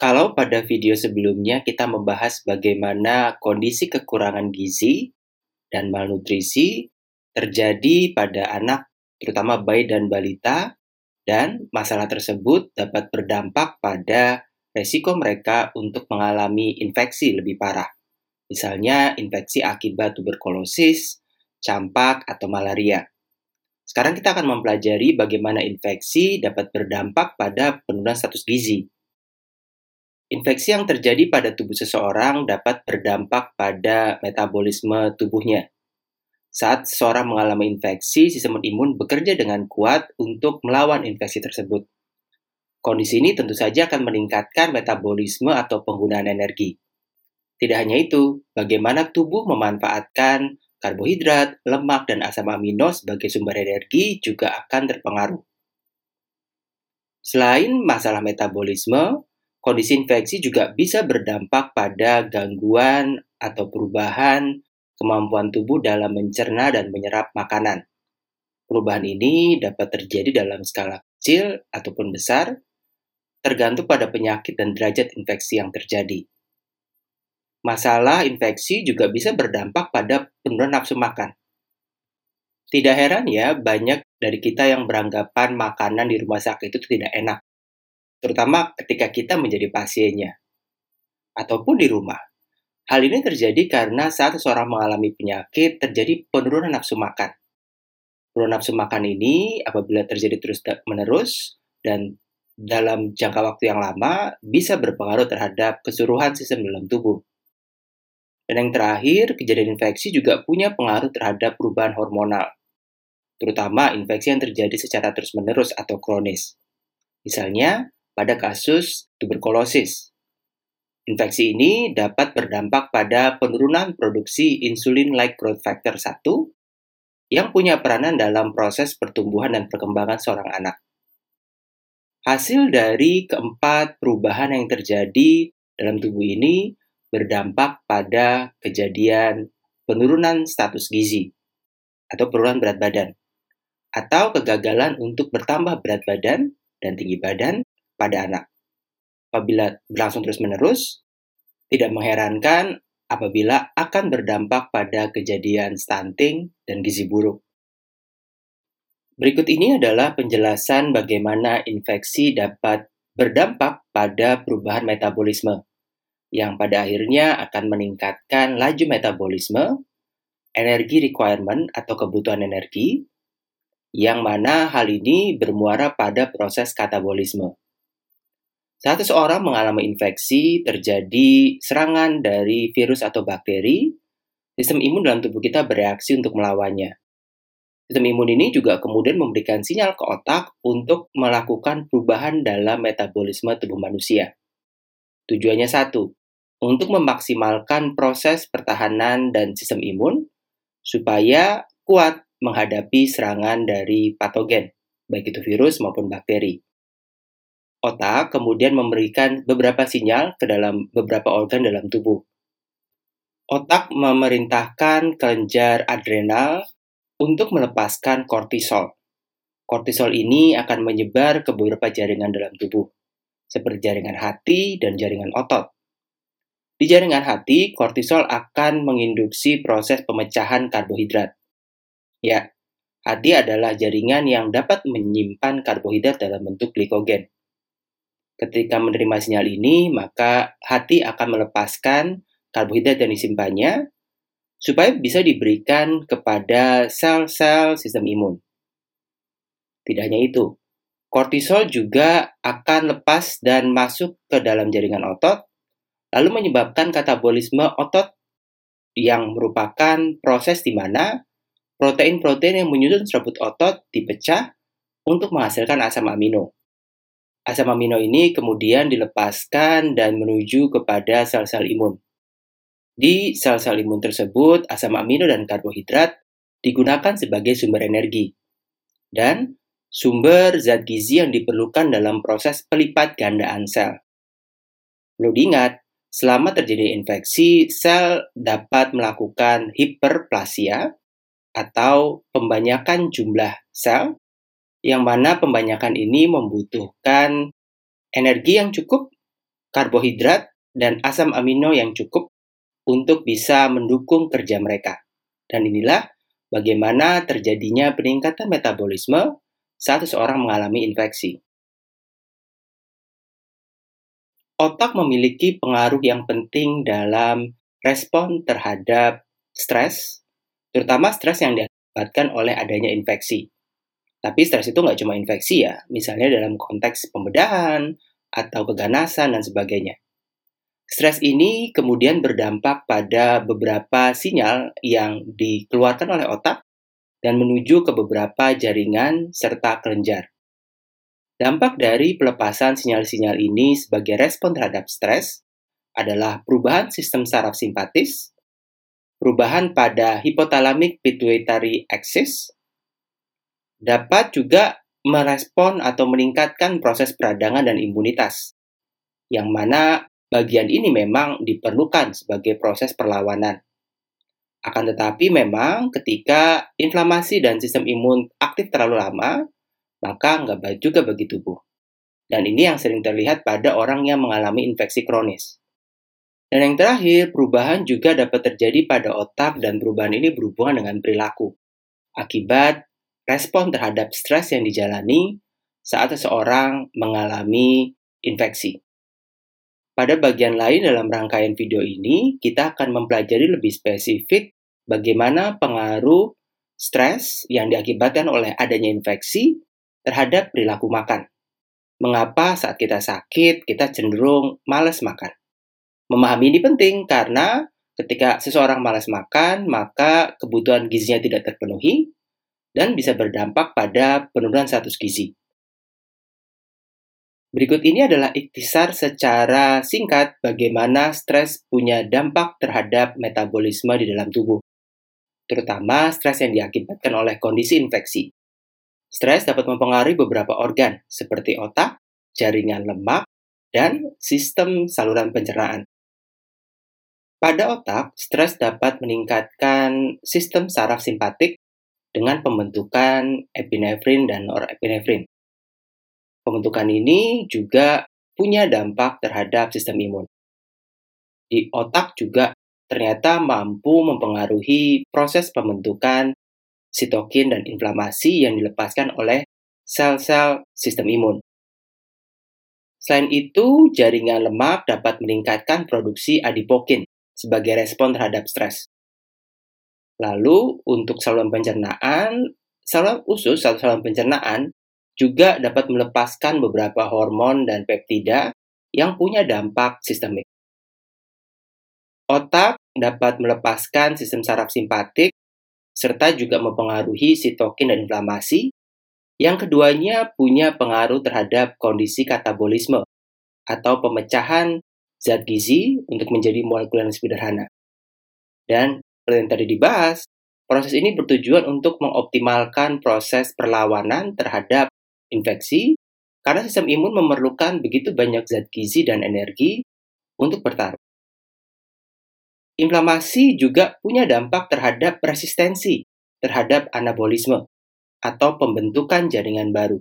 Kalau pada video sebelumnya kita membahas bagaimana kondisi kekurangan gizi dan malnutrisi terjadi pada anak, terutama bayi dan balita, dan masalah tersebut dapat berdampak pada resiko mereka untuk mengalami infeksi lebih parah. Misalnya infeksi akibat tuberkulosis, campak, atau malaria. Sekarang kita akan mempelajari bagaimana infeksi dapat berdampak pada penurunan status gizi. Infeksi yang terjadi pada tubuh seseorang dapat berdampak pada metabolisme tubuhnya. Saat seseorang mengalami infeksi, sistem imun bekerja dengan kuat untuk melawan infeksi tersebut. Kondisi ini tentu saja akan meningkatkan metabolisme atau penggunaan energi. Tidak hanya itu, bagaimana tubuh memanfaatkan karbohidrat, lemak, dan asam amino sebagai sumber energi juga akan terpengaruh. Selain masalah metabolisme, Kondisi infeksi juga bisa berdampak pada gangguan atau perubahan kemampuan tubuh dalam mencerna dan menyerap makanan. Perubahan ini dapat terjadi dalam skala kecil ataupun besar, tergantung pada penyakit dan derajat infeksi yang terjadi. Masalah infeksi juga bisa berdampak pada penurunan nafsu makan. Tidak heran ya, banyak dari kita yang beranggapan makanan di rumah sakit itu tidak enak terutama ketika kita menjadi pasiennya, ataupun di rumah. Hal ini terjadi karena saat seseorang mengalami penyakit, terjadi penurunan nafsu makan. Penurunan nafsu makan ini apabila terjadi terus-menerus dan dalam jangka waktu yang lama bisa berpengaruh terhadap keseluruhan sistem dalam tubuh. Dan yang terakhir, kejadian infeksi juga punya pengaruh terhadap perubahan hormonal, terutama infeksi yang terjadi secara terus-menerus atau kronis. Misalnya, pada kasus tuberkulosis. Infeksi ini dapat berdampak pada penurunan produksi insulin-like growth factor 1 yang punya peranan dalam proses pertumbuhan dan perkembangan seorang anak. Hasil dari keempat perubahan yang terjadi dalam tubuh ini berdampak pada kejadian penurunan status gizi atau penurunan berat badan atau kegagalan untuk bertambah berat badan dan tinggi badan pada anak. Apabila berlangsung terus-menerus, tidak mengherankan apabila akan berdampak pada kejadian stunting dan gizi buruk. Berikut ini adalah penjelasan bagaimana infeksi dapat berdampak pada perubahan metabolisme, yang pada akhirnya akan meningkatkan laju metabolisme, energi requirement atau kebutuhan energi, yang mana hal ini bermuara pada proses katabolisme. Saat seseorang mengalami infeksi, terjadi serangan dari virus atau bakteri, sistem imun dalam tubuh kita bereaksi untuk melawannya. Sistem imun ini juga kemudian memberikan sinyal ke otak untuk melakukan perubahan dalam metabolisme tubuh manusia. Tujuannya satu, untuk memaksimalkan proses pertahanan dan sistem imun supaya kuat menghadapi serangan dari patogen, baik itu virus maupun bakteri. Otak kemudian memberikan beberapa sinyal ke dalam beberapa organ dalam tubuh. Otak memerintahkan kelenjar adrenal untuk melepaskan kortisol. Kortisol ini akan menyebar ke beberapa jaringan dalam tubuh, seperti jaringan hati dan jaringan otot. Di jaringan hati, kortisol akan menginduksi proses pemecahan karbohidrat. Ya, hati adalah jaringan yang dapat menyimpan karbohidrat dalam bentuk glikogen. Ketika menerima sinyal ini, maka hati akan melepaskan karbohidrat yang disimpannya supaya bisa diberikan kepada sel-sel sistem imun. Tidak hanya itu, kortisol juga akan lepas dan masuk ke dalam jaringan otot, lalu menyebabkan katabolisme otot yang merupakan proses di mana protein-protein yang menyusun serabut otot dipecah untuk menghasilkan asam amino. Asam amino ini kemudian dilepaskan dan menuju kepada sel-sel imun. Di sel-sel imun tersebut, asam amino dan karbohidrat digunakan sebagai sumber energi dan sumber zat gizi yang diperlukan dalam proses pelipat gandaan sel. Perlu diingat, selama terjadi infeksi, sel dapat melakukan hiperplasia atau pembanyakan jumlah sel yang mana pembanyakan ini membutuhkan energi yang cukup karbohidrat, dan asam amino yang cukup untuk bisa mendukung kerja mereka. Dan inilah bagaimana terjadinya peningkatan metabolisme saat seseorang mengalami infeksi. Otak memiliki pengaruh yang penting dalam respon terhadap stres, terutama stres yang diakibatkan oleh adanya infeksi. Tapi stres itu nggak cuma infeksi ya, misalnya dalam konteks pembedahan atau keganasan dan sebagainya. Stres ini kemudian berdampak pada beberapa sinyal yang dikeluarkan oleh otak dan menuju ke beberapa jaringan serta kelenjar. Dampak dari pelepasan sinyal-sinyal ini sebagai respon terhadap stres adalah perubahan sistem saraf simpatis, perubahan pada hypothalamic pituitary axis, dapat juga merespon atau meningkatkan proses peradangan dan imunitas, yang mana bagian ini memang diperlukan sebagai proses perlawanan. Akan tetapi memang ketika inflamasi dan sistem imun aktif terlalu lama, maka nggak baik juga bagi tubuh. Dan ini yang sering terlihat pada orang yang mengalami infeksi kronis. Dan yang terakhir, perubahan juga dapat terjadi pada otak dan perubahan ini berhubungan dengan perilaku. Akibat respon terhadap stres yang dijalani saat seseorang mengalami infeksi. Pada bagian lain dalam rangkaian video ini, kita akan mempelajari lebih spesifik bagaimana pengaruh stres yang diakibatkan oleh adanya infeksi terhadap perilaku makan. Mengapa saat kita sakit, kita cenderung malas makan? Memahami ini penting karena ketika seseorang malas makan, maka kebutuhan gizinya tidak terpenuhi dan bisa berdampak pada penurunan status gizi. Berikut ini adalah ikhtisar secara singkat bagaimana stres punya dampak terhadap metabolisme di dalam tubuh, terutama stres yang diakibatkan oleh kondisi infeksi. Stres dapat mempengaruhi beberapa organ, seperti otak, jaringan lemak, dan sistem saluran pencernaan. Pada otak, stres dapat meningkatkan sistem saraf simpatik dengan pembentukan epinefrin dan norepinefrin. Pembentukan ini juga punya dampak terhadap sistem imun. Di otak juga ternyata mampu mempengaruhi proses pembentukan sitokin, dan inflamasi yang dilepaskan oleh sel-sel sistem imun. Selain itu, jaringan lemak dapat meningkatkan produksi adipokin sebagai respon terhadap stres. Lalu, untuk saluran pencernaan, saluran usus atau saluran pencernaan juga dapat melepaskan beberapa hormon dan peptida yang punya dampak sistemik. Otak dapat melepaskan sistem saraf simpatik serta juga mempengaruhi sitokin dan inflamasi. Yang keduanya punya pengaruh terhadap kondisi katabolisme atau pemecahan zat gizi untuk menjadi molekul yang sederhana. Dan seperti yang tadi dibahas, proses ini bertujuan untuk mengoptimalkan proses perlawanan terhadap infeksi karena sistem imun memerlukan begitu banyak zat gizi dan energi untuk bertarung. Inflamasi juga punya dampak terhadap resistensi terhadap anabolisme atau pembentukan jaringan baru.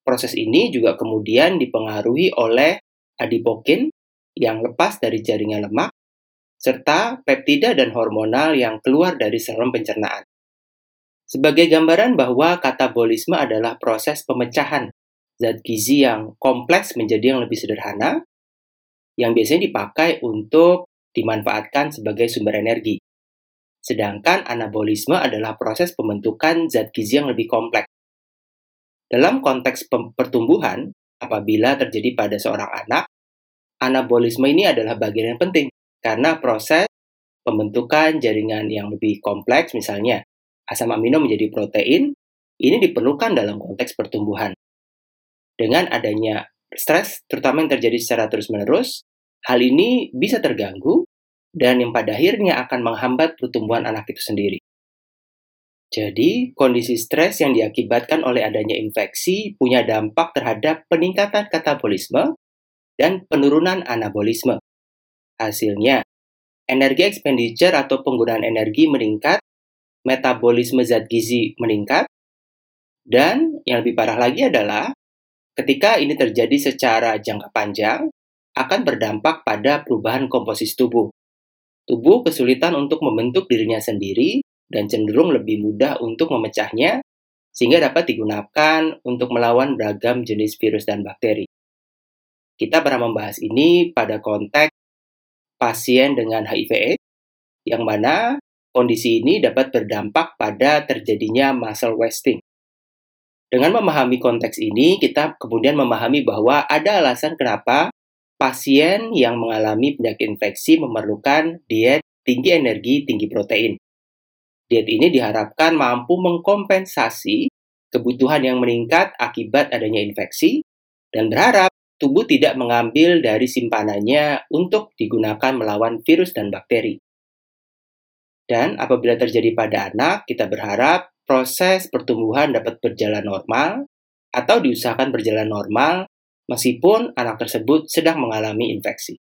Proses ini juga kemudian dipengaruhi oleh adipokin yang lepas dari jaringan lemak serta peptida dan hormonal yang keluar dari saluran pencernaan. Sebagai gambaran bahwa katabolisme adalah proses pemecahan zat gizi yang kompleks menjadi yang lebih sederhana, yang biasanya dipakai untuk dimanfaatkan sebagai sumber energi. Sedangkan anabolisme adalah proses pembentukan zat gizi yang lebih kompleks. Dalam konteks pertumbuhan, apabila terjadi pada seorang anak, anabolisme ini adalah bagian yang penting karena proses pembentukan jaringan yang lebih kompleks, misalnya asam amino menjadi protein, ini diperlukan dalam konteks pertumbuhan. Dengan adanya stres, terutama yang terjadi secara terus-menerus, Hal ini bisa terganggu dan yang pada akhirnya akan menghambat pertumbuhan anak itu sendiri. Jadi, kondisi stres yang diakibatkan oleh adanya infeksi punya dampak terhadap peningkatan katabolisme dan penurunan anabolisme. Hasilnya, energi expenditure atau penggunaan energi meningkat, metabolisme zat gizi meningkat, dan yang lebih parah lagi adalah ketika ini terjadi secara jangka panjang, akan berdampak pada perubahan komposisi tubuh. Tubuh kesulitan untuk membentuk dirinya sendiri dan cenderung lebih mudah untuk memecahnya, sehingga dapat digunakan untuk melawan beragam jenis virus dan bakteri. Kita pernah membahas ini pada konteks pasien dengan HIV/AIDS, yang mana kondisi ini dapat berdampak pada terjadinya muscle wasting. Dengan memahami konteks ini, kita kemudian memahami bahwa ada alasan kenapa pasien yang mengalami penyakit infeksi memerlukan diet tinggi energi, tinggi protein. Diet ini diharapkan mampu mengkompensasi kebutuhan yang meningkat akibat adanya infeksi dan berharap tubuh tidak mengambil dari simpanannya untuk digunakan melawan virus dan bakteri. Dan apabila terjadi pada anak, kita berharap proses pertumbuhan dapat berjalan normal atau diusahakan berjalan normal meskipun anak tersebut sedang mengalami infeksi.